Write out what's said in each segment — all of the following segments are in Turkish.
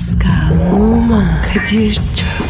Pascal, Oman, Kadir çok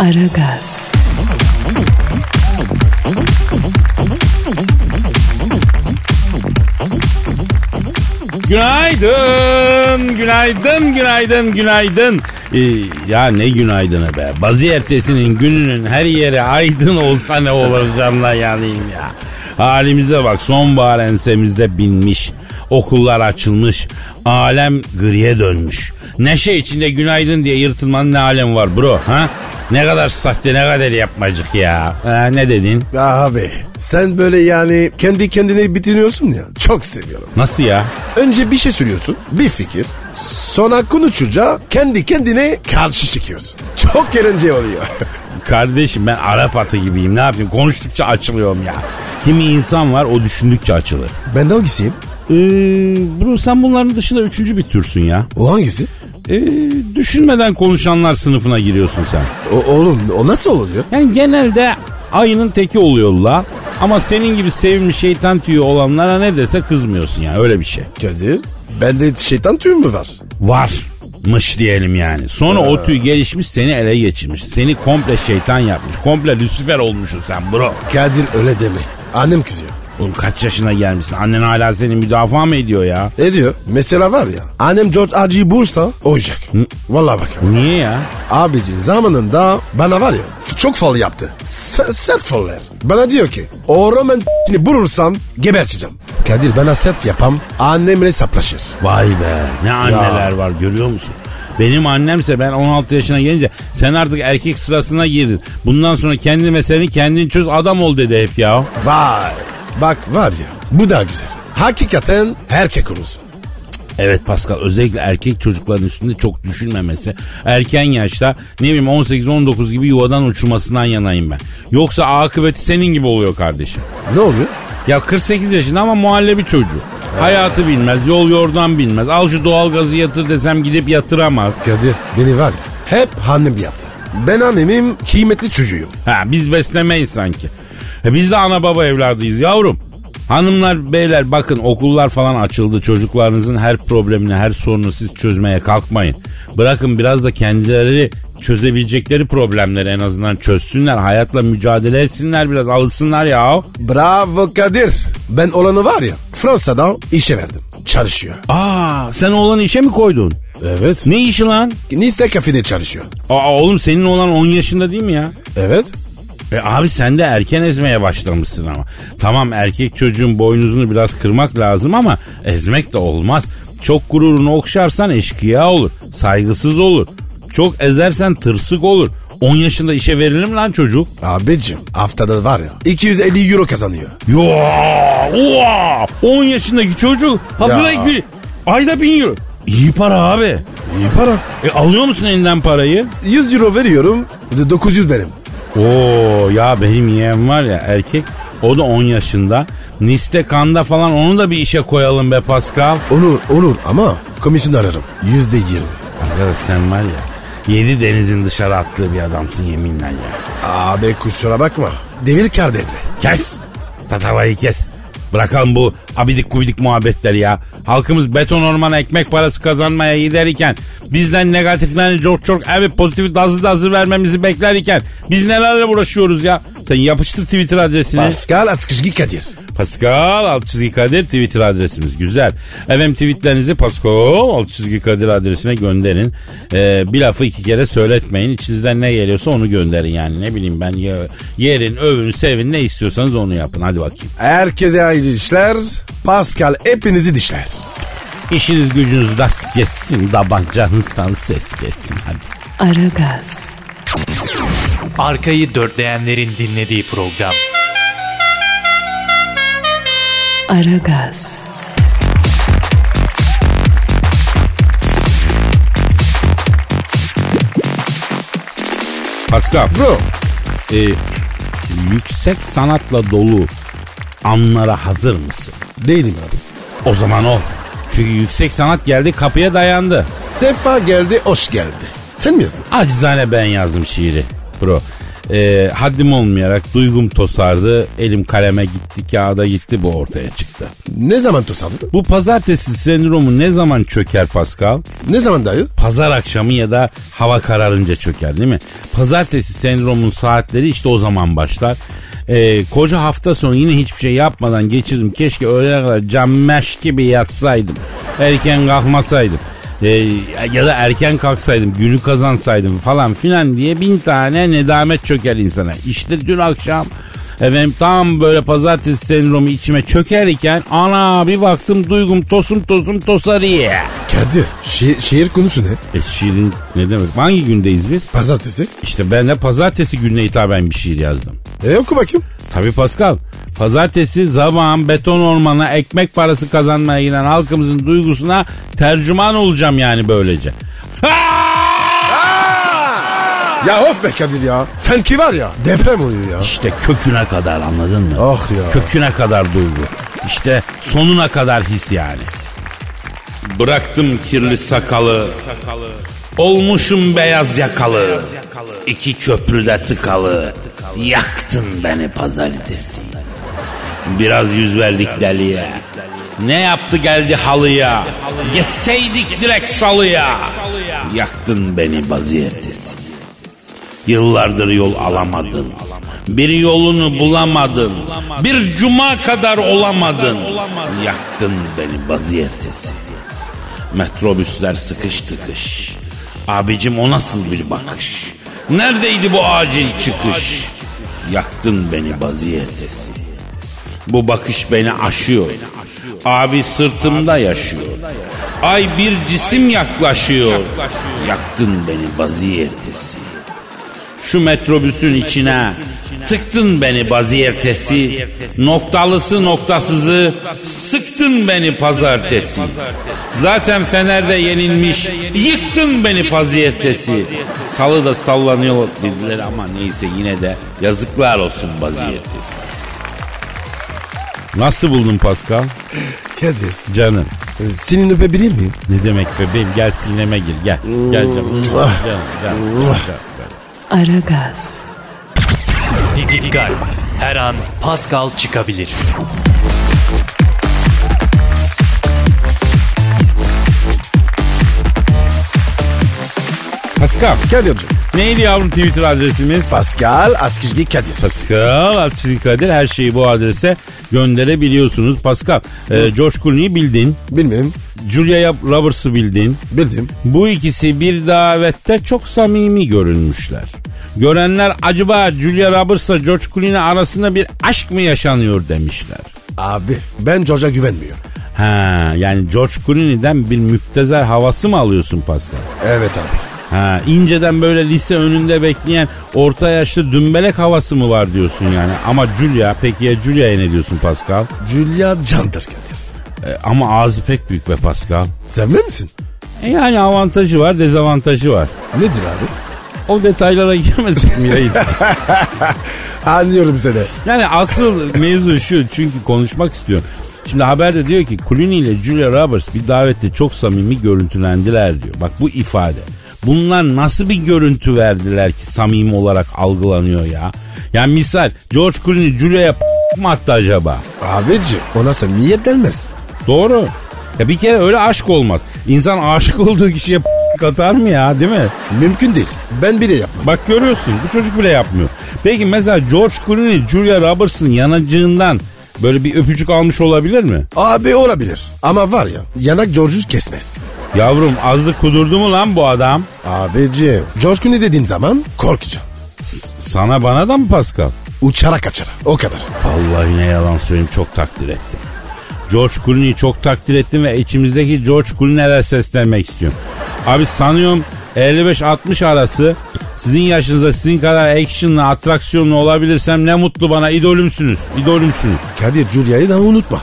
Aragaz, Günaydın, günaydın, günaydın, günaydın. Ee, ya ne günaydını be. Bazı ertesinin gününün her yeri aydın olsa ne olur canla yanayım ya. Halimize bak sonbahar ensemizde binmiş. Okullar açılmış. Alem griye dönmüş. Neşe içinde günaydın diye yırtılmanın ne alem var bro ha? Ne kadar sahte ne kadar yapmacık ya. Ha, ne dedin? Abi sen böyle yani kendi kendine bitiriyorsun ya. Çok seviyorum. Nasıl ya? Önce bir şey söylüyorsun. Bir fikir. Sonra konuşunca kendi kendine karşı çıkıyorsun. Çok eğlenceli oluyor. Kardeşim ben Arap atı gibiyim ne yapayım konuştukça açılıyorum ya. Kimi insan var o düşündükçe açılır. ben de hangisiyim? Ee, bro sen bunların dışında üçüncü bir türsün ya. O hangisi? Ee, düşünmeden konuşanlar sınıfına giriyorsun sen. O, oğlum o nasıl oluyor? Yani genelde ayının teki oluyor la. Ama senin gibi sevimli şeytan tüyü olanlara ne dese kızmıyorsun yani öyle bir şey. Kadir bende şeytan tüyü mü var? Varmış diyelim yani. Sonra o tüy gelişmiş seni ele geçirmiş. Seni komple şeytan yapmış. Komple Lucifer olmuşsun sen bro. Kadir öyle deme. Annem kızıyor. Oğlum kaç yaşına gelmişsin? Annen hala seni müdafaa mı ediyor ya? Ne diyor? Mesela var ya annem George Acı'yı bulsa oyacak. Vallahi bak. Niye ya? Abici zamanında bana var ya çok fal yaptı. S- sert faller. Bana diyor ki o roman bulursam geberteceğim. Kadir bana sert yapam annemle saplaşır. Vay be ne anneler var görüyor musun? Benim annemse ben 16 yaşına gelince sen artık erkek sırasına girdin. Bundan sonra kendi meseleni kendin çöz adam ol dedi hep ya. Vay. Bak var ya bu da güzel. Hakikaten erkek olursun. Evet Pascal özellikle erkek çocukların üstünde çok düşünmemesi. Erken yaşta ne bileyim 18-19 gibi yuvadan uçurmasından yanayım ben. Yoksa akıbeti senin gibi oluyor kardeşim. Ne oluyor? Ya 48 yaşında ama muhallebi çocuğu. Hayatı bilmez, yol yordan bilmez. Al şu doğalgazı yatır desem gidip yatıramaz. Kadir beni var ya hep annem yaptı. Ben annemin kıymetli çocuğuyum. Ha biz beslemeyiz sanki. E biz de ana baba evladıyız yavrum. Hanımlar beyler bakın okullar falan açıldı. Çocuklarınızın her problemini her sorunu siz çözmeye kalkmayın. Bırakın biraz da kendileri çözebilecekleri problemleri en azından çözsünler. Hayatla mücadele etsinler biraz alışsınlar ya. Bravo Kadir. Ben olanı var ya Fransa'da işe verdim. Çalışıyor. Aa sen oğlanı işe mi koydun? Evet. Ne işi lan? Nice kafede çalışıyor. Aa oğlum senin oğlan 10 yaşında değil mi ya? Evet. E abi sen de erken ezmeye başlamışsın ama. Tamam erkek çocuğun boynuzunu biraz kırmak lazım ama ezmek de olmaz. Çok gururunu okşarsan eşkıya olur. Saygısız olur. Çok ezersen tırsık olur. 10 yaşında işe verilir mi lan çocuk? Abicim haftada var ya 250 euro kazanıyor. Yo, oha! 10 yaşındaki çocuk hazıra Ya. ayda 1000 euro. İyi para abi. İyi para. E alıyor musun elinden parayı? 100 euro veriyorum. 900 benim. Oo ya benim yeğen var ya erkek o da 10 yaşında. Niste kanda falan onu da bir işe koyalım be Pascal. Olur olur ama komisyon ararım. Yüzde yirmi. Arkadaş sen var ya yedi denizin dışarı attığı bir adamsın yeminle ya. Abi kusura bakma. Devir kar devre. Kes. Tatavayı kes. Bırakalım bu abidik gubidik muhabbetleri ya. Halkımız beton orman ekmek parası kazanmaya giderken bizden negatiflerini çok çok evet pozitifi dazı dazı vermemizi beklerken biz nelerle uğraşıyoruz ya. Sen yapıştır Twitter adresini. Pascal Askışgi Kadir. Pascal alt çizgi Kadir Twitter adresimiz. Güzel. Efendim tweetlerinizi Pascal alt çizgi Kadir adresine gönderin. Ee, bir lafı iki kere söyletmeyin. İçinizden ne geliyorsa onu gönderin yani. Ne bileyim ben ye- yerin, övün, sevin ne istiyorsanız onu yapın. Hadi bakayım. Herkese hayırlı işler. Pascal hepinizi dişler. İşiniz gücünüz rast kessin. Tabancanızdan ses kessin. Hadi. Aragaz, Arkayı dörtleyenlerin dinlediği program. Aragaz. Pascal bro. E, yüksek sanatla dolu anlara hazır mısın? Değilim abi. O zaman ol. Çünkü yüksek sanat geldi kapıya dayandı. Sefa geldi hoş geldi. Sen mi yazdın? Acizane ben yazdım şiiri bro. E, haddim olmayarak duygum tosardı. Elim kaleme gitti, kağıda gitti bu ortaya çıktı. Ne zaman tosardın? Bu pazartesi sendromu ne zaman çöker Pascal? Ne zaman dayı? Pazar akşamı ya da hava kararınca çöker değil mi? Pazartesi sendromun saatleri işte o zaman başlar. Ee, koca hafta sonu yine hiçbir şey yapmadan geçirdim. Keşke öğlene kadar cammeş gibi yatsaydım. Erken kalkmasaydım. Ee, ya da erken kalksaydım, günü kazansaydım falan filan diye bin tane nedamet çöker insana. İşte dün akşam Efendim tam böyle pazartesi sendromu içime çökerken ana bir baktım duygum tosum tosum tosarıya. Kadir, şi- şehir konusu ne? E şiirin ne demek? Hangi gündeyiz biz? Pazartesi. İşte ben de pazartesi gününe hitaben bir şiir yazdım. E oku bakayım. Tabii Pascal. Pazartesi zabağın beton ormana ekmek parası kazanmaya giden halkımızın duygusuna tercüman olacağım yani böylece. Ya of be Kadir ya. Sanki var ya deprem oluyor ya. İşte köküne kadar anladın mı? Ah ya. Köküne kadar duygu. İşte sonuna kadar his yani. Bıraktım kirli sakalı. Olmuşum beyaz yakalı. İki köprüde tıkalı. Yaktın beni pazartesi. Biraz yüz verdik deliye. Ne yaptı geldi halıya. Geçseydik direkt salıya. Yaktın beni baziyertesi. Yıllardır yol alamadın. Bir yolunu bulamadın. Bir cuma kadar olamadın. Yaktın beni vaziyetesi. Metrobüsler sıkış tıkış. Abicim o nasıl bir bakış? Neredeydi bu acil çıkış? Yaktın beni vaziyetesi. Bu bakış beni aşıyor. Abi sırtımda yaşıyor. Ay bir cisim yaklaşıyor. Yaktın beni vaziyetesi. Şu metrobüsün içine tıktın beni baziyertesi. Noktalısı noktasızı sıktın beni pazartesi. Zaten Fener'de yenilmiş yıktın beni paziyertesi. Salı da sallanıyor dediler ama neyse yine de yazıklar olsun baziyertesi. Nasıl buldun Pascal? Kadir. Canım. e, Senin öpebilir miyim? Ne demek bebeğim gel sineme gir gel. Gel canım. Gel, gel, gel, gel. Aragaz, Dikkat. Her an Pascal çıkabilir. Pascal Kadir'cim. neydi yavrum Twitter adresimiz? Pascal Askizgi Kadir. Pascal Altçizgi Kadir her şeyi bu adrese gönderebiliyorsunuz. Pascal, e, George Clooney'i bildin. Bilmem. Julia Roberts'ı bildin. Bildim. Bu ikisi bir davette çok samimi görünmüşler. Görenler acaba Julia Roberts'la George Clooney arasında bir aşk mı yaşanıyor demişler. Abi ben George'a güvenmiyorum. Ha yani George Clooney'den bir müptezel havası mı alıyorsun Pascal? Evet abi. Ha inceden böyle lise önünde bekleyen orta yaşlı dümbelek havası mı var diyorsun yani. Ama Julia peki ya Julia'ya ne diyorsun Pascal? Julia candır Kadir. E, ama ağzı pek büyük be Pascal. Sevmem misin? E, yani avantajı var dezavantajı var. Nedir abi? O detaylara girmedik mi reis? Anlıyorum seni. Yani asıl mevzu şu çünkü konuşmak istiyorum. Şimdi haberde diyor ki Clooney ile Julia Roberts bir davette çok samimi görüntülendiler diyor. Bak bu ifade. Bunlar nasıl bir görüntü verdiler ki samimi olarak algılanıyor ya? Yani misal George Clooney Julia'ya mı attı acaba? Abici ona samimiyet denmez. Doğru. Ya bir kere öyle aşk olmaz. İnsan aşık olduğu kişiye atar mı ya değil mi? Mümkün değil. Ben bile yapmam. Bak görüyorsun bu çocuk bile yapmıyor. Peki mesela George Clooney Julia Roberts'ın yanacığından böyle bir öpücük almış olabilir mi? Abi olabilir. Ama var ya yanak George'u kesmez. Yavrum azlık kudurdu mu lan bu adam? Abici George Clooney dediğim zaman korkacağım. Sana bana da mı Pascal? Uçarak kaçar. O kadar. Vallahi ne yalan söyleyeyim çok takdir ettim. George Clooney'i çok takdir ettim ve içimizdeki George Clooney'lere seslenmek istiyorum. Abi sanıyorum 55-60 arası sizin yaşınızda sizin kadar actionlı, atraksiyonlu olabilirsem ne mutlu bana. idolümsünüz, idolümsünüz. Kadir Julia'yı da unutma.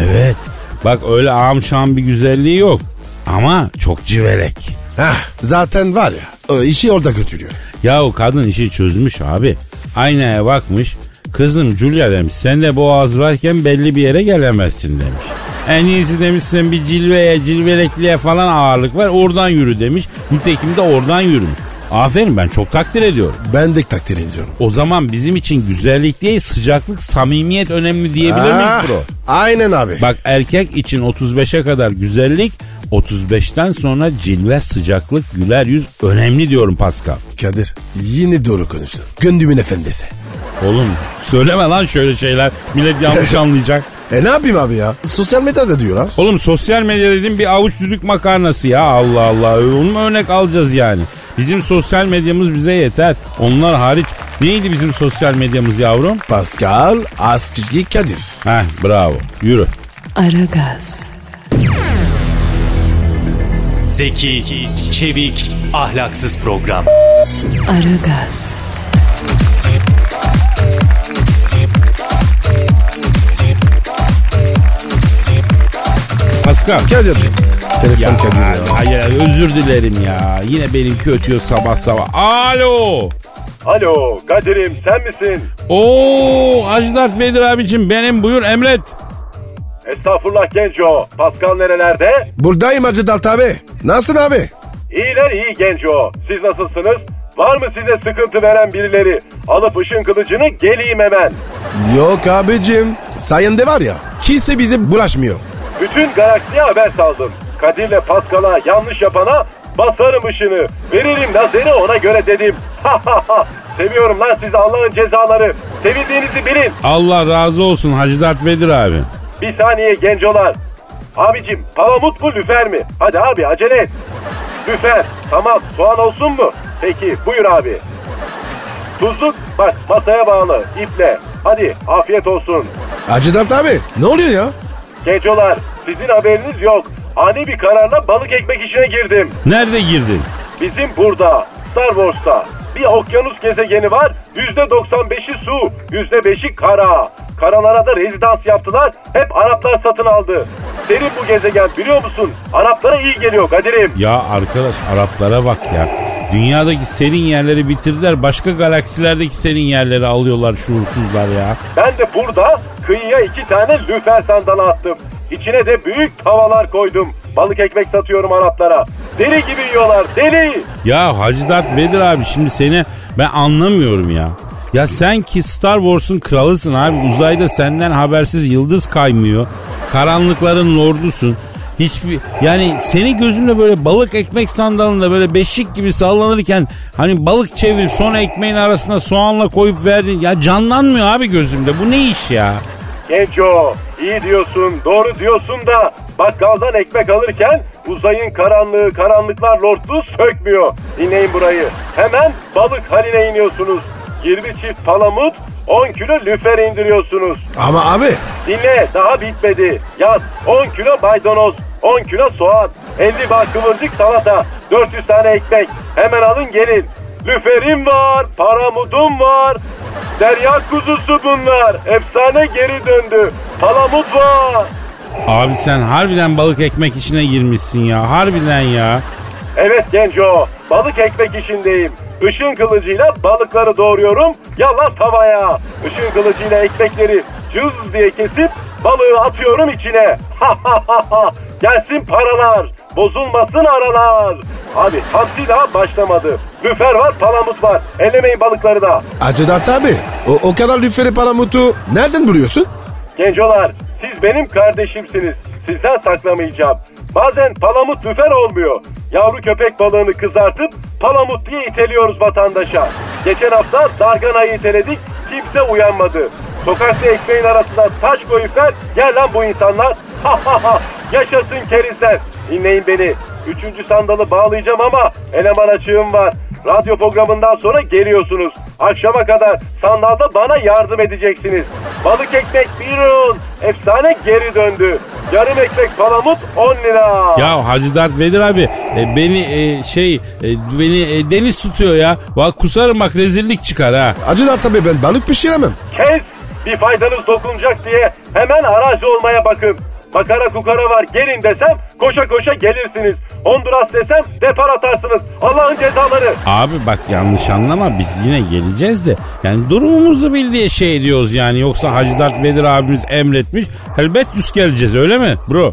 Evet. Bak öyle ağam şam bir güzelliği yok. Ama çok civelek. Heh, zaten var ya o işi orada götürüyor. Ya o kadın işi çözmüş abi. Aynaya bakmış. Kızım Julia demiş sen de boğaz varken belli bir yere gelemezsin demiş. En iyisi demiş sen bir cilveye cilvelekliğe falan ağırlık var oradan yürü demiş. Nitekim de oradan yürümüş. Aferin ben çok takdir ediyorum. Ben de takdir ediyorum. O zaman bizim için güzellik değil sıcaklık samimiyet önemli diyebilir miyiz Ah, bro? Aynen abi. Bak erkek için 35'e kadar güzellik 35'ten sonra cilve sıcaklık güler yüz önemli diyorum Pascal. Kadir yine doğru konuştun. Gönlümün efendisi. Oğlum söyleme lan şöyle şeyler. Millet yanlış anlayacak. E ne yapayım abi ya? Sosyal medyada diyorlar. Oğlum sosyal medya dediğin bir avuç düdük makarnası ya Allah Allah. Onu mu örnek alacağız yani? Bizim sosyal medyamız bize yeter. Onlar hariç neydi bizim sosyal medyamız yavrum? Pascal Askizgi Kadir. Heh bravo yürü. Aragaz, Zeki, çevik, ahlaksız program. Aragaz, Pascal. Kadir'cim. Telefon Ya, Kadir ya. hayır özür dilerim ya. Yine benimki ötüyor sabah sabah. Alo. Alo Kadir'im sen misin? Oo Dert Vedir abicim benim buyur emret. Estağfurullah Genco. Pascal nerelerde? Buradayım Hacı Dert abi. Nasılsın abi? İyiler iyi Genco. Siz nasılsınız? Var mı size sıkıntı veren birileri? Alıp ışın kılıcını geleyim hemen. Yok abicim. Sayende var ya kimse bize bulaşmıyor. Bütün galaksiye haber saldım. Kadir'le Pascal'a yanlış yapana basarım ışını. Veririm lazeri ona göre dedim. Ha ha ha. Seviyorum lan sizi Allah'ın cezaları. Sevildiğinizi bilin. Allah razı olsun Hacı Dert Vedir abi. Bir saniye gencolar. Abicim palamut mu lüfer mi? Hadi abi acele et. Lüfer. Tamam soğan olsun mu? Peki buyur abi. Tuzluk bak masaya bağlı iple. Hadi afiyet olsun. Hacı Dert abi ne oluyor ya? Gencolar sizin haberiniz yok. Ani bir kararla balık ekmek işine girdim. Nerede girdin? Bizim burada Star Wars'ta bir okyanus gezegeni var. %95'i su, %5'i kara. Karalara da rezidans yaptılar. Hep Araplar satın aldı. Senin bu gezegen biliyor musun? Araplara iyi geliyor Kadir'im. Ya arkadaş Araplara bak ya. Dünyadaki serin yerleri bitirdiler. Başka galaksilerdeki serin yerleri alıyorlar şuursuzlar ya. Ben de burada kıyıya iki tane lüfer sandalı attım. İçine de büyük tavalar koydum. Balık ekmek satıyorum Araplara. Deli gibi yiyorlar deli. Ya Hacı Dert Vedir abi şimdi seni ben anlamıyorum ya. Ya sen ki Star Wars'un kralısın abi. Uzayda senden habersiz yıldız kaymıyor. Karanlıkların lordusun. Hiçbir yani seni gözümle böyle balık ekmek sandalında böyle beşik gibi sallanırken hani balık çevirip sonra ekmeğin arasına soğanla koyup verdin. Ya canlanmıyor abi gözümde. Bu ne iş ya? Genco iyi diyorsun doğru diyorsun da bakkaldan ekmek alırken uzayın karanlığı karanlıklar lordluğu sökmüyor. Dinleyin burayı. Hemen balık haline iniyorsunuz. 20 çift palamut 10 kilo lüfer indiriyorsunuz. Ama abi Dinle daha bitmedi. Yaz 10 kilo maydanoz, 10 kilo soğan, 50 bağ kıvırcık salata, 400 tane ekmek. Hemen alın gelin. Lüferim var, paramudum var. Derya kuzusu bunlar. Efsane geri döndü. Palamut var. Abi sen harbiden balık ekmek işine girmişsin ya. Harbiden ya. Evet Genco, balık ekmek işindeyim. Işın kılıcıyla balıkları doğruyorum, yallah tavaya. Işın kılıcıyla ekmekleri cız diye kesip balığı atıyorum içine. Gelsin paralar, bozulmasın aralar. Abi hamsi daha başlamadı. Lüfer var, palamut var. Ellemeyin balıkları da. Hacı Dert abi o, o kadar lüferi palamutu nereden buluyorsun? Gencolar, siz benim kardeşimsiniz. Sizden saklamayacağım. Bazen palamut lüfer olmuyor. Yavru köpek balığını kızartıp palamut diye iteliyoruz vatandaşa. Geçen hafta darganayı iteledik, kimse uyanmadı. Sokakta ekmeğin arasına taş koyuplar, gel lan bu insanlar. Ha ha ha, yaşasın kerizler. Dinleyin beni. Üçüncü sandalı bağlayacağım ama eleman açığım var. Radyo programından sonra geliyorsunuz. Akşama kadar sandalda bana yardım edeceksiniz. Balık ekmek bir un. Efsane geri döndü. Yarım ekmek palamut 10 lira. Ya Hacı Dert Vedir abi e, beni e, şey e, beni e, deniz tutuyor ya. Bak kusarım bak rezillik çıkar ha. Hacı Dert abi ben balık pişiremem. Kes. Bir faydanız dokunacak diye hemen arazi olmaya bakın. Makara kukara var gelin desem koşa koşa gelirsiniz. Honduras desem depar atarsınız. Allah'ın cezaları. Abi bak yanlış anlama biz yine geleceğiz de yani durumumuzu bil şey ediyoruz yani yoksa Hacı Dert Vedir abimiz emretmiş elbet yüz geleceğiz öyle mi bro?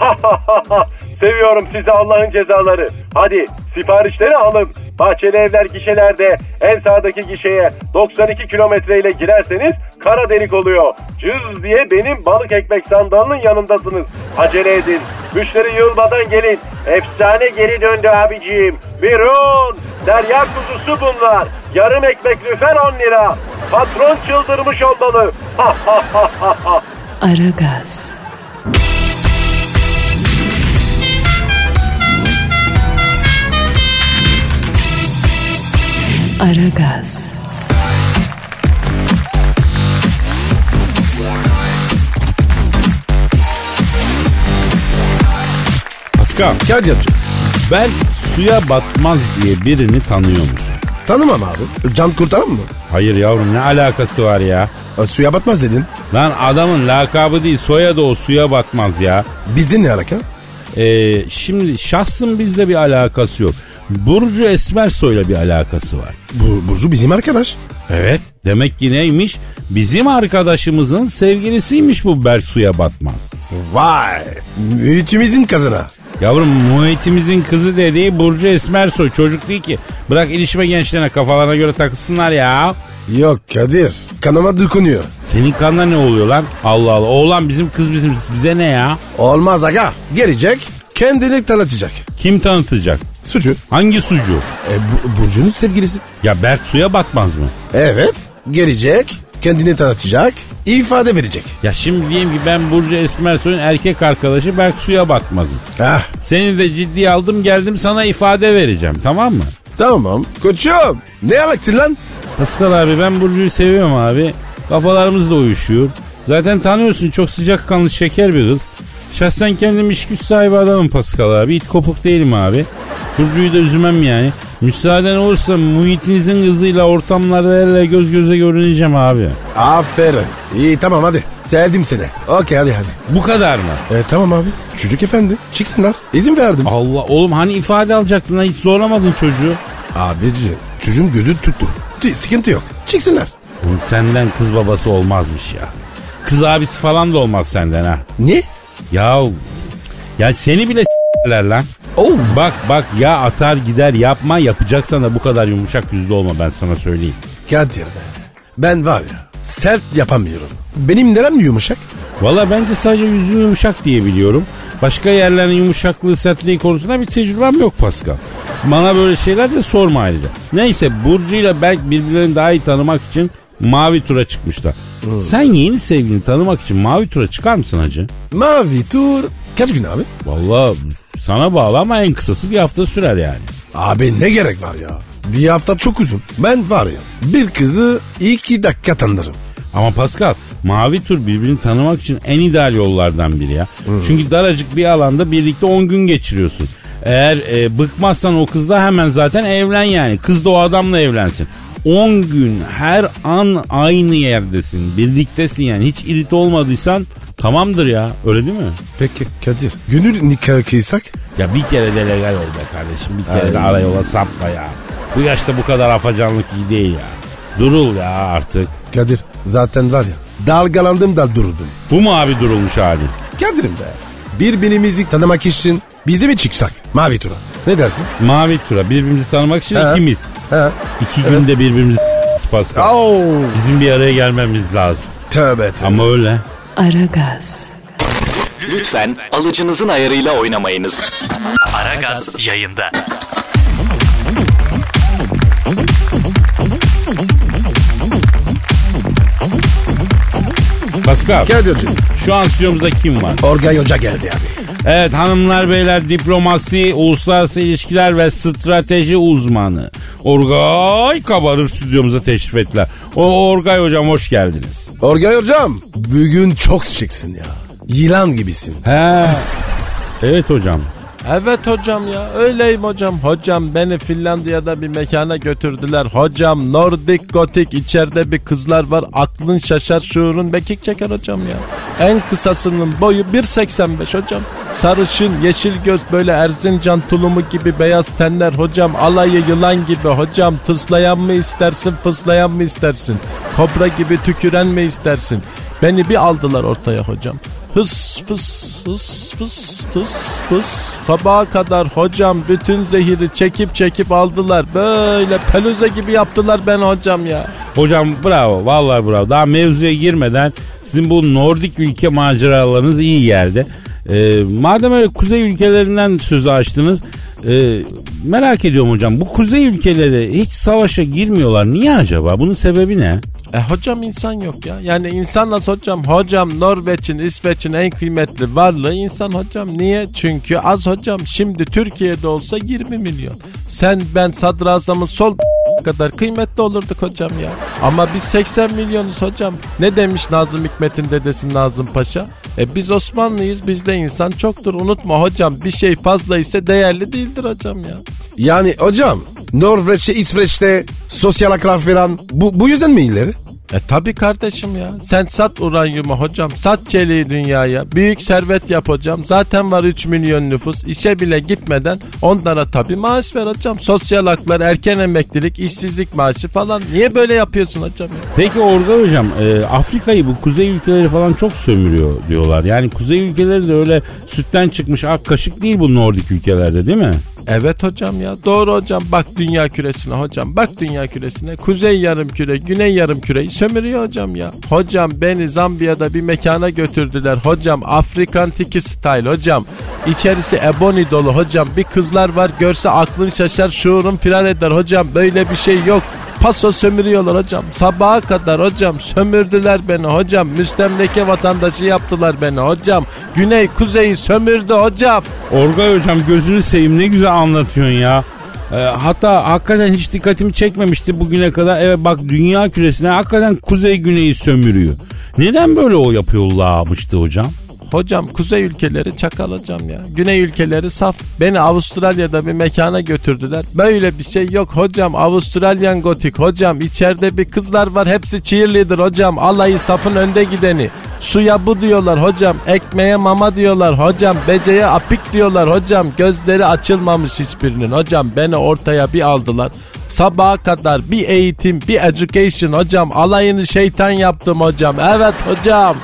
Seviyorum sizi Allah'ın cezaları. Hadi siparişleri alın. Bahçeli evler gişelerde en sağdaki gişeye 92 kilometre ile girerseniz kara delik oluyor. Cız diye benim balık ekmek sandalının yanındasınız. Acele edin. Müşteri yılmadan gelin. Efsane geri döndü abiciğim. Birun. Derya kuzusu bunlar. Yarım ekmek lüfer 10 lira. Patron çıldırmış olmalı. Ha ha ha ha ha. Aragaz, Aragaz, Pascal Kadir'cim ben suya batmaz diye birini tanıyor musun? tanımam abi. Can kurtaran mı? Hayır yavrum ne alakası var ya? E, Suya batmaz dedin. Lan adamın lakabı değil soyadı o suya batmaz ya. Bizde ne alaka? Ee, şimdi şahsın bizle bir alakası yok. Burcu Esmersoy'la bir alakası var. Bu, Burcu bizim arkadaş. Evet. Demek ki neymiş? Bizim arkadaşımızın sevgilisiymiş bu Berk suya batmaz. Vay. Mühütümüzün kazına. Yavrum muhitimizin kızı dediği Burcu Esmersoy çocuk değil ki. Bırak ilişme gençlerine kafalarına göre takılsınlar ya. Yok Kadir. Kanama dokunuyor. Senin kanına ne oluyor lan? Allah Allah. Oğlan bizim kız bizim bize ne ya? Olmaz aga. Gelecek. Kendini tanıtacak. Kim tanıtacak? Suçu. Hangi sucu? E, bu, Burcu'nun sevgilisi. Ya Berk suya batmaz mı? Evet. Gelecek. Kendini tanıtacak. ifade verecek. Ya şimdi diyeyim ki ben Burcu Esmersoy'un erkek arkadaşı Berk suya batmazım. Ah Seni de ciddiye aldım geldim sana ifade vereceğim tamam mı? tamam. Koçum. Ne alaksın lan? Pascal abi ben Burcu'yu seviyorum abi. Kafalarımız da uyuşuyor. Zaten tanıyorsun çok sıcakkanlı şeker bir kız. Şahsen kendim iş güç sahibi adamım Pascal abi. İt kopuk değilim abi. Burcu'yu da üzmem yani. Müsaaden olursa muhitinizin kızıyla ortamlarda elle göz göze görüneceğim abi. Aferin. İyi tamam hadi. Sevdim seni. Okey hadi hadi. Bu kadar mı? E, tamam abi. Çocuk efendi. Çıksınlar. İzin verdim. Allah oğlum hani ifade alacaktın ha hiç zorlamadın çocuğu. Abici çocuğun gözü tuttu. T- Sıkıntı yok. Çıksınlar. Oğlum senden kız babası olmazmış ya. Kız abisi falan da olmaz senden ha. Ne? Ya ya seni bile s**ler lan. Oh. Bak bak ya atar gider yapma yapacaksan da bu kadar yumuşak yüzlü olma ben sana söyleyeyim. Kadir be. Ben var ya sert yapamıyorum. Benim nerem yumuşak? Valla bence sadece yüzün yumuşak diye biliyorum. Başka yerlerin yumuşaklığı sertliği konusunda bir tecrübem yok Pascal. Bana böyle şeyler de sorma ayrıca. Neyse Burcu ile Berk birbirlerini daha iyi tanımak için mavi tura çıkmışlar. Sen yeni sevgilini tanımak için mavi tura çıkar mısın hacı? Mavi tur kaç gün abi? Valla sana bağlı ama en kısası bir hafta sürer yani. Abi ne gerek var ya? Bir hafta çok uzun. Ben var ya bir kızı iki dakika tanırım. Ama Pascal mavi tur birbirini tanımak için en ideal yollardan biri ya. Çünkü daracık bir alanda birlikte 10 gün geçiriyorsun. Eğer e, bıkmazsan o kızla hemen zaten evlen yani. Kız da o adamla evlensin. 10 gün her an aynı yerdesin. Birliktesin yani. Hiç irit olmadıysan tamamdır ya. Öyle değil mi? Peki Kadir gönül nikahı kıysak? Ya bir kere de legal ol be kardeşim. Bir kere de Ay. arayola sapma ya. Bu yaşta bu kadar afacanlık iyi değil ya. Durul ya artık. Kadir zaten var ya dalgalandım da durdum. Bu mu abi durulmuş halin? Kadir'im be. Birbirimizi tanımak için biz de mi çıksak mavi tura? Ne dersin? Mavi tura birbirimizi tanımak için He. ikimiz. He. İki günde birbirimizi Pascal. Oo. Bizim bir araya gelmemiz lazım. Tövbe tövbe. Ama öyle. Aragaz, Lütfen alıcınızın ayarıyla oynamayınız. Aragaz yayında. Pascal Kadir'cim şu an stüdyomuzda kim var? Orgay Hoca geldi abi. Evet hanımlar beyler diplomasi, uluslararası ilişkiler ve strateji uzmanı. Orgay Kabarır stüdyomuza teşrif ettiler. O Orgay hocam hoş geldiniz. Orgay Hocam bugün çok şıksın ya. Yılan gibisin. He. Evet hocam. Evet hocam ya öyleyim hocam. Hocam beni Finlandiya'da bir mekana götürdüler. Hocam Nordik Gotik içeride bir kızlar var. Aklın şaşar şuurun bekik çeker hocam ya. En kısasının boyu 1.85 hocam. Sarışın, yeşil göz böyle Erzincan tulumu gibi beyaz tenler hocam. Alayı yılan gibi hocam. Tıslayan mı istersin, fıslayan mı istersin? Kobra gibi tüküren mi istersin? Beni bir aldılar ortaya hocam. Hıs fıs hıs fıs tıs fıs sabaha kadar hocam bütün zehiri çekip çekip aldılar. Böyle peluze gibi yaptılar ben hocam ya. Hocam bravo vallahi bravo. Daha mevzuya girmeden sizin bu Nordik ülke maceralarınız iyi geldi. Ee, madem öyle kuzey ülkelerinden sözü açtınız. E, merak ediyorum hocam bu kuzey ülkeleri hiç savaşa girmiyorlar. Niye acaba? Bunun sebebi ne? E hocam insan yok ya. Yani insan nasıl hocam? Hocam Norveç'in, İsveç'in en kıymetli varlığı insan hocam. Niye? Çünkü az hocam. Şimdi Türkiye'de olsa 20 milyon. Sen ben sadrazamın sol kadar kıymetli olurduk hocam ya. Ama biz 80 milyonuz hocam. Ne demiş Nazım Hikmet'in dedesi Nazım Paşa? E biz Osmanlıyız bizde insan çoktur. Unutma hocam bir şey fazla ise değerli değildir hocam ya. Yani hocam Norveç'te, İsveç'te sosyal haklar falan bu, bu yüzden mi ileri? E tabi kardeşim ya. Sen sat uranyumu hocam. Sat çeliği dünyaya. Büyük servet yap hocam. Zaten var 3 milyon nüfus. İşe bile gitmeden onlara tabi maaş ver hocam. Sosyal haklar, erken emeklilik, işsizlik maaşı falan. Niye böyle yapıyorsun hocam ya? Peki Orga hocam e, Afrika'yı bu kuzey ülkeleri falan çok sömürüyor diyorlar. Yani kuzey ülkeleri de öyle sütten çıkmış ak kaşık değil bu Nordik ülkelerde değil mi? Evet hocam ya doğru hocam bak dünya küresine hocam bak dünya küresine kuzey yarım küre güney yarım küreyi sömürüyor hocam ya. Hocam beni Zambiya'da bir mekana götürdüler hocam Afrikan tiki style hocam. İçerisi ebony dolu hocam bir kızlar var görse aklın şaşar şuurun firar eder hocam böyle bir şey yok. Paso sömürüyorlar hocam. Sabaha kadar hocam sömürdüler beni hocam. Müstemleke vatandaşı yaptılar beni hocam. Güney kuzeyi sömürdü hocam. Orgay hocam gözünü seveyim ne güzel anlatıyorsun ya. E, hatta hakikaten hiç dikkatimi çekmemişti bugüne kadar. Evet bak dünya küresine hakikaten kuzey güneyi sömürüyor. Neden böyle o yapıyorlarmıştı hocam? Hocam kuzey ülkeleri çakal hocam ya. Güney ülkeleri saf. Beni Avustralya'da bir mekana götürdüler. Böyle bir şey yok hocam. Avustralyan gotik hocam. İçeride bir kızlar var. Hepsi cheerleader hocam. Alayı safın önde gideni. Suya bu diyorlar hocam. Ekmeğe mama diyorlar hocam. Beceye apik diyorlar hocam. Gözleri açılmamış hiçbirinin. Hocam beni ortaya bir aldılar. Sabaha kadar bir eğitim, bir education hocam. Alayını şeytan yaptım hocam. Evet hocam.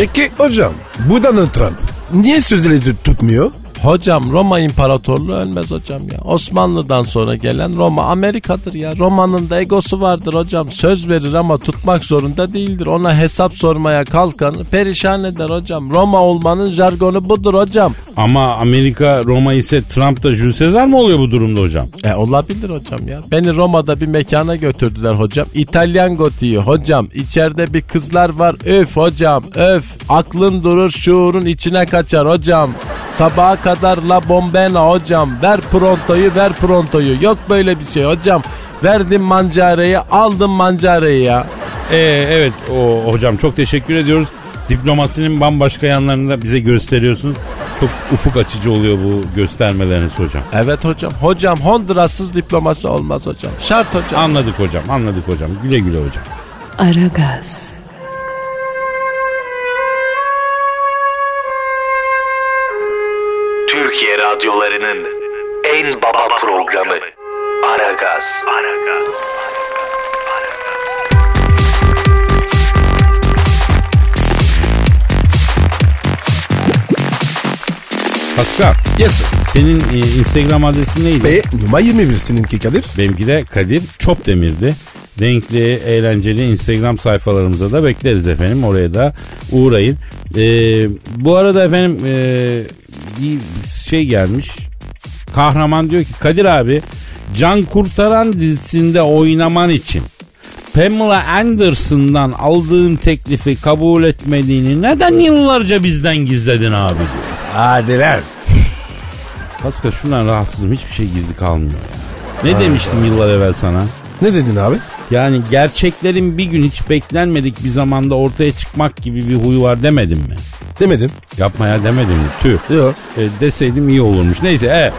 Peki hocam bu Donald Trump niye sözleri tut- tutmuyor? Hocam Roma İmparatorluğu ölmez hocam ya. Osmanlı'dan sonra gelen Roma Amerika'dır ya. Roma'nın da egosu vardır hocam. Söz verir ama tutmak zorunda değildir. Ona hesap sormaya kalkanı perişan eder hocam. Roma olmanın jargonu budur hocam. Ama Amerika Roma ise Trump da Jules Caesar mı oluyor bu durumda hocam? E olabilir hocam ya. Beni Roma'da bir mekana götürdüler hocam. İtalyan gotiği hocam. İçeride bir kızlar var. Öf hocam öf. Aklın durur şuurun içine kaçar hocam. Sabaha kadar la bombena hocam. Ver prontoyu ver prontoyu. Yok böyle bir şey hocam. Verdim mancareyi aldım mancareyi ya. Ee, evet o hocam çok teşekkür ediyoruz. Diplomasinin bambaşka yanlarını da bize gösteriyorsunuz. Çok ufuk açıcı oluyor bu göstermeleriniz hocam. Evet hocam. Hocam Honduras'sız diplomasi olmaz hocam. Şart hocam. Anladık hocam anladık hocam. Güle güle hocam. Aragaz, radyolarının en baba programı Aragaz. Pascal Yes sir. senin e, Instagram adresin neydi? E numara 21 seninki Kadir. Benimki de Kadir Çopdemir'di. Renkli, eğlenceli Instagram sayfalarımıza da bekleriz efendim. Oraya da uğrayın. Ee, bu arada efendim e, bir şey gelmiş. Kahraman diyor ki Kadir abi Can Kurtaran dizisinde oynaman için Pamela Anderson'dan aldığın teklifi kabul etmediğini neden yıllarca bizden gizledin abi diyor. Hadi lan. Pascal şundan rahatsızım hiçbir şey gizli kalmıyor ya. Ne demiştim yıllar evvel sana? Ne dedin abi? Yani gerçeklerin bir gün hiç beklenmedik bir zamanda ortaya çıkmak gibi bir huyu var demedim mi? Demedim. Yapma ya demedim? Tüh. Yok. E, deseydim iyi olurmuş. Neyse e,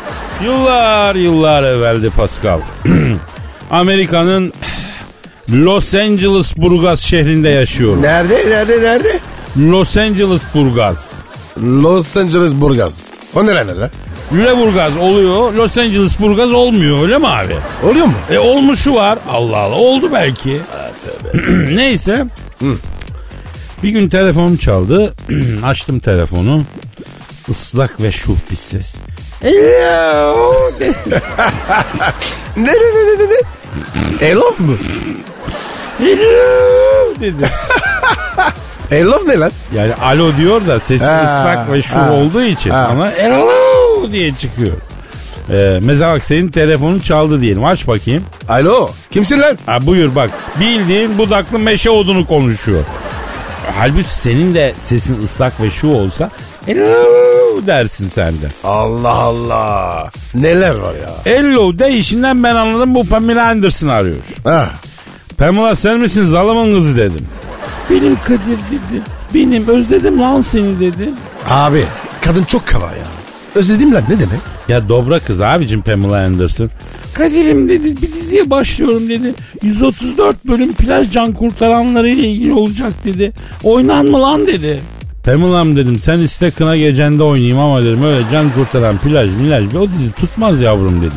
yıllar yıllar evveldi Pascal. Amerika'nın Los Angeles Burgaz şehrinde yaşıyorum. Nerede nerede nerede? Los Angeles Burgaz. Los Angeles Burgaz. O nereler lan? Lüleburgaz oluyor. Los Angeles Burgaz olmuyor öyle mi abi? Oluyor mu? E olmuşu var. Allah Allah oldu belki. Neyse. Bir gün telefonum çaldı. Açtım telefonu. Islak ve şuh bir ses. Ne ne ne ne ne? Elof mu? Hello dedi. Elof ne lan? Yani alo diyor da sesi Ha, ıslak ve şuh ha, olduğu için ha. ama hello diye çıkıyor. Ee, mesela bak senin telefonun çaldı diyelim. Aç bakayım. Alo. Kimsin lan? Ha, buyur bak. Bildiğin budaklı meşe odunu konuşuyor. Halbuki senin de sesin ıslak ve şu olsa hello dersin sen de. Allah Allah. Neler var ya? Hello değişinden ben anladım bu Pamela Anderson arıyor. Ha. Pamela sen misin zalımın kızı dedim. Benim Kadir dedi. Benim özledim lan seni dedi. Abi kadın çok kaba ya. Özledim lan ne demek? Ya dobra kız abicim Pamela Anderson. Kadir'im dedi bir diziye başlıyorum dedi. 134 bölüm plaj can kurtaranları ile ilgili olacak dedi. Oynan mı lan dedi. Pamela'm dedim sen iste kına gecende oynayayım ama dedim öyle can kurtaran plaj milaj o dizi tutmaz yavrum dedim.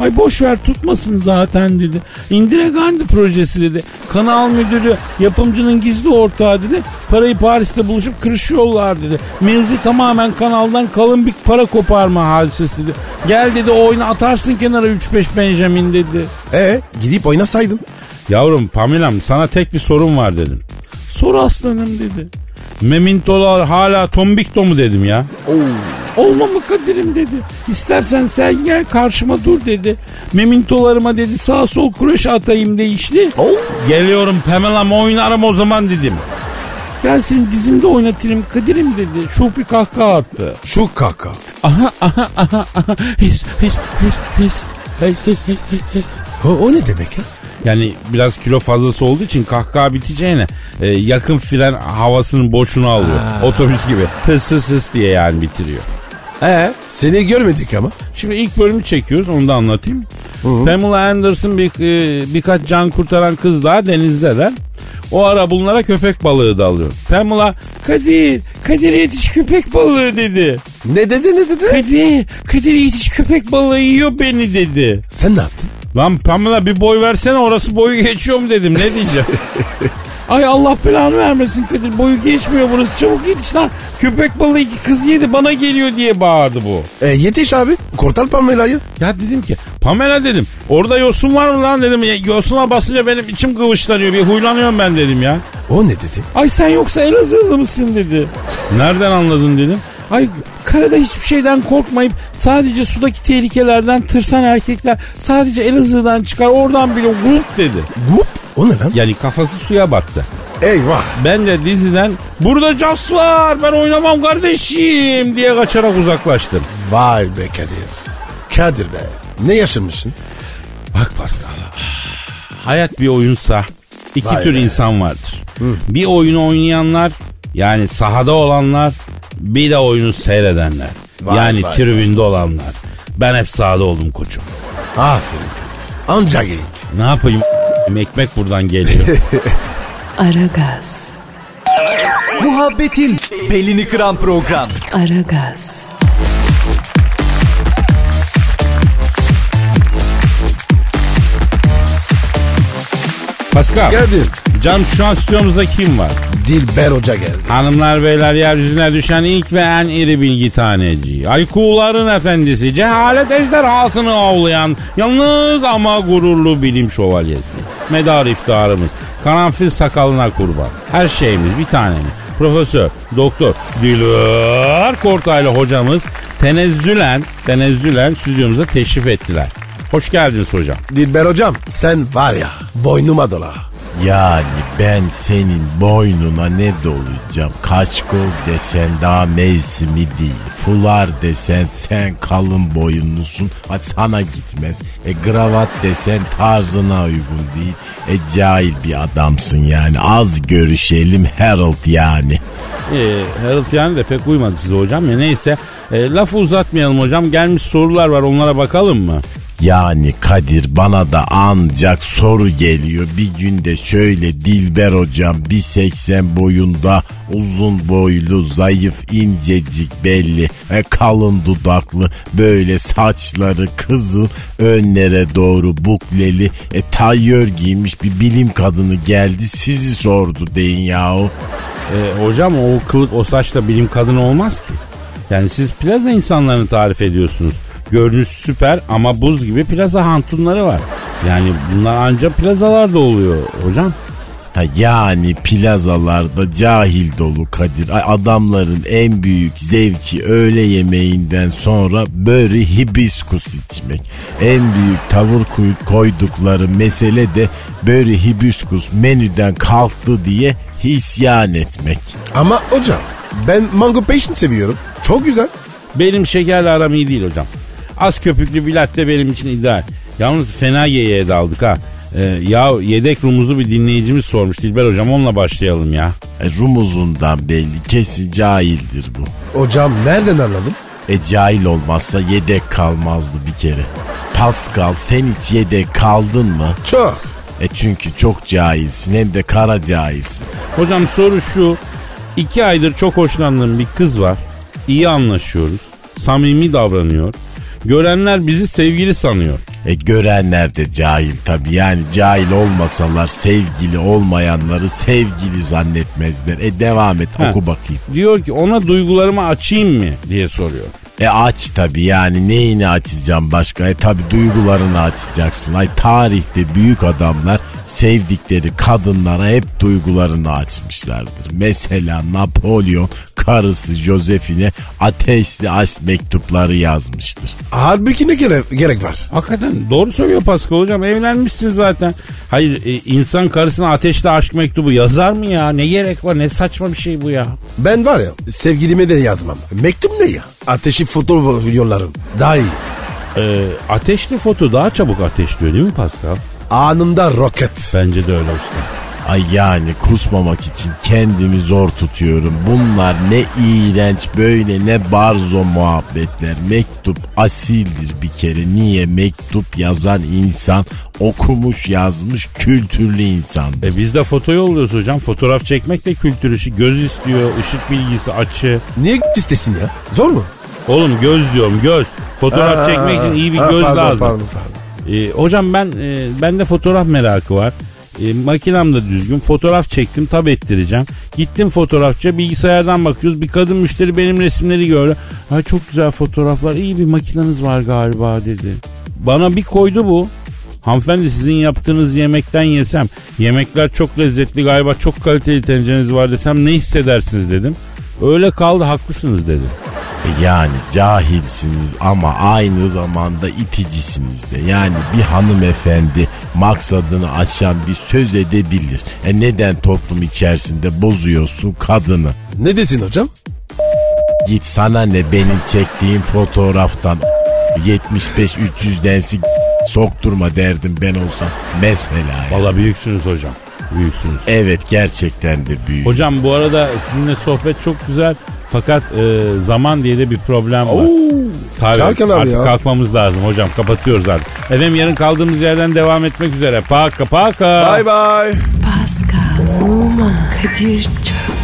Ay boş ver tutmasın zaten dedi. Indira Gandhi projesi dedi. Kanal müdürü yapımcının gizli ortağı dedi. Parayı Paris'te buluşup kırışıyorlar dedi. Mevzu tamamen kanaldan kalın bir para koparma hadisesi dedi. Gel dedi oyunu atarsın kenara 3-5 Benjamin dedi. E gidip oynasaydın. Yavrum Pamela'm sana tek bir sorum var dedim. Sor aslanım dedi. Memintolar hala tombikto mu dedim ya. Olma mı Kadir'im dedi. İstersen sen gel karşıma dur dedi. Memintolarıma dedi sağ sol kureş atayım değişti. Geliyorum Pamela'm oynarım o zaman dedim. Gel seni dizimde oynatırım Kadir'im dedi. Şuh bir kahkaha attı. Şu kaka. Aha aha aha aha. His his his his. Hey, hey, hey, hey, hey. O, o ne demek ya? Yani biraz kilo fazlası olduğu için kahkaha biteceğine e, yakın fren havasının boşunu alıyor. Otobüs gibi hıs hıs hıs diye yani bitiriyor. He seni görmedik ama. Şimdi ilk bölümü çekiyoruz onu da anlatayım. Pamela Anderson bir, e, birkaç can kurtaran kız daha denizdeler. O ara bunlara köpek balığı dalıyor. Pamela Kadir, Kadir yetiş köpek balığı dedi. Ne dedi ne dedi? Kadir, Kadir yetiş köpek balığı yiyor beni dedi. Sen ne yaptın? Lan Pamela bir boy versene orası boyu geçiyor mu dedim ne diyeceğim. Ay Allah belanı vermesin Kadir boyu geçmiyor burası çabuk yetiş lan. Köpek balığı iki kız yedi bana geliyor diye bağırdı bu. E, yetiş abi. Kurtar Pamela'yı. Ya dedim ki Pamela dedim orada yosun var mı lan dedim. Ya, Yosuna basınca benim içim kıvışlanıyor bir huylanıyorum ben dedim ya. O ne dedi? Ay sen yoksa Elazığlı mısın dedi. Nereden anladın dedim. Ay karada hiçbir şeyden korkmayıp sadece sudaki tehlikelerden tırsan erkekler sadece Elazığ'dan çıkar oradan bile grup dedi. Gup. O ne lan? Yani kafası suya battı. Eyvah. Ben de diziden burada cas var ben oynamam kardeşim diye kaçarak uzaklaştım. Vay be Kadir. Kadir be. Ne yaşamışsın? Bak Pascal. Hayat bir oyunsa iki Vay tür be. insan vardır. Bir oyunu oynayanlar yani sahada olanlar bir de oyunu seyredenler. Vay yani vay tribünde olanlar. Ben hep sahada oldum koçum. Aferin Kadir. Anca geyik. Ne yapayım ekmek buradan geliyor. Aragaz, Muhabbetin belini kıran program. Aragaz, Pascal, Kadir. Can şu an stüdyomuzda kim var? Dilber Hoca geldi. Hanımlar beyler yeryüzüne düşen ilk ve en iri bilgi taneci. Aykuların efendisi, cehalet ejderhasını avlayan, yalnız ama gururlu bilim şövalyesi. Medar iftiharımız, karanfil sakalına kurban. Her şeyimiz bir tane mi? Profesör, doktor, Dilber Kortaylı hocamız tenezzülen, tenezzülen stüdyomuza teşrif ettiler. Hoş geldiniz hocam. Dilber Hocam sen var ya boynuma dola. Yani ben senin boynuna ne dolacağım? Kaçkol desen daha mevsimi değil. Fular desen sen kalın boyunlusun. Ha sana gitmez. E gravat desen tarzına uygun değil. E cahil bir adamsın yani. Az görüşelim Harold yani. Ee, Harold yani de pek uymadı size hocam ya neyse. E, lafı uzatmayalım hocam. Gelmiş sorular var onlara bakalım mı? Yani Kadir bana da ancak soru geliyor. Bir günde şöyle Dilber hocam 1.80 boyunda uzun boylu zayıf incecik belli e, kalın dudaklı böyle saçları kızıl önlere doğru bukleli e, tayyör giymiş bir bilim kadını geldi sizi sordu deyin yahu. E, hocam o kılık o saçla bilim kadını olmaz ki. Yani siz plaza insanlarını tarif ediyorsunuz. Görünüş süper ama buz gibi plaza hantunları var. Yani bunlar ancak plazalarda oluyor hocam. Ha yani plazalarda cahil dolu Kadir. Adamların en büyük zevki öğle yemeğinden sonra böyle hibiskus içmek. En büyük tavır koy- koydukları mesele de böyle hibiskus menüden kalktı diye isyan etmek. Ama hocam ben mango passion seviyorum. Çok güzel. Benim şekerle aram iyi değil hocam. Az köpüklü bir latte benim için ideal. Yalnız fena yeğeye daldık ha. Ee, ya yedek rumuzu bir dinleyicimiz sormuş Dilber hocam onunla başlayalım ya. E, rumuzundan belli kesin cahildir bu. Hocam nereden anladın? E cahil olmazsa yedek kalmazdı bir kere. Pascal sen hiç yedek kaldın mı? Çok. E çünkü çok cahilsin hem de kara cahilsin. Hocam soru şu. iki aydır çok hoşlandığım bir kız var. İyi anlaşıyoruz. Samimi davranıyor. Görenler bizi sevgili sanıyor. E görenler de cahil tabi yani cahil olmasalar sevgili olmayanları sevgili zannetmezler. E devam et Ha. oku bakayım. Diyor ki ona duygularımı açayım mı diye soruyor. E aç tabi yani neyini açacağım başka? E tabi duygularını açacaksın. Ay tarihte büyük adamlar sevdikleri kadınlara hep duygularını açmışlardır. Mesela Napolyon karısı Josephine ateşli aşk mektupları yazmıştır. Halbuki ne gerek, gerek var? Hakikaten doğru söylüyor Pascal hocam evlenmişsin zaten. Hayır e, insan karısına ateşli aşk mektubu yazar mı ya? Ne gerek var ne saçma bir şey bu ya. Ben var ya sevgilime de yazmam. Mektup ne ya? Ateşi fotoğraf yollarım. Daha iyi. E, ateşli foto daha çabuk ateşliyor değil mi Pascal? Anında roket. Bence de öyle usta. Ay yani kusmamak için kendimi zor tutuyorum. Bunlar ne iğrenç böyle ne barzo muhabbetler. Mektup asildir bir kere. Niye mektup yazan insan okumuş yazmış kültürlü insandır. E biz de foto yolluyoruz hocam. Fotoğraf çekmek de kültür işi. Göz istiyor, ışık bilgisi, açı. Niye istesin ya? Zor mu? Oğlum göz diyorum göz. Fotoğraf Ha, çekmek için iyi bir ha, göz pardon, lazım. Pardon, pardon. E, hocam ben e, bende fotoğraf merakı var. E, makinem de düzgün. Fotoğraf çektim tab ettireceğim. Gittim fotoğrafçıya bilgisayardan bakıyoruz. Bir kadın müşteri benim resimleri gördü. Ha çok güzel fotoğraflar. iyi bir makineniz var galiba dedi. Bana bir koydu bu. Hanımefendi sizin yaptığınız yemekten yesem yemekler çok lezzetli galiba çok kaliteli tencereniz var desem ne hissedersiniz dedim. Öyle kaldı haklısınız dedi. E Yani cahilsiniz ama aynı zamanda iticisiniz de. Yani bir hanımefendi maksadını aşan bir söz edebilir. E neden toplum içerisinde bozuyorsun kadını? Ne desin hocam? Git sana ne benim çektiğim fotoğraftan 75 300 densi sokturma derdim ben olsam mesela. ya. Valla büyüksünüz hocam. Büyüksünüz. Evet gerçekten de büyük. Hocam bu arada sizinle sohbet çok güzel. Fakat e, zaman diye de bir problem var. Tabii, Kalkın abi artık ya. kalkmamız lazım hocam. Kapatıyoruz artık. Efendim yarın kaldığımız yerden devam etmek üzere. Paka paka. Bye bye. Pascal, Oman, Kadir çok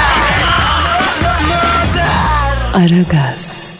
Aragaz.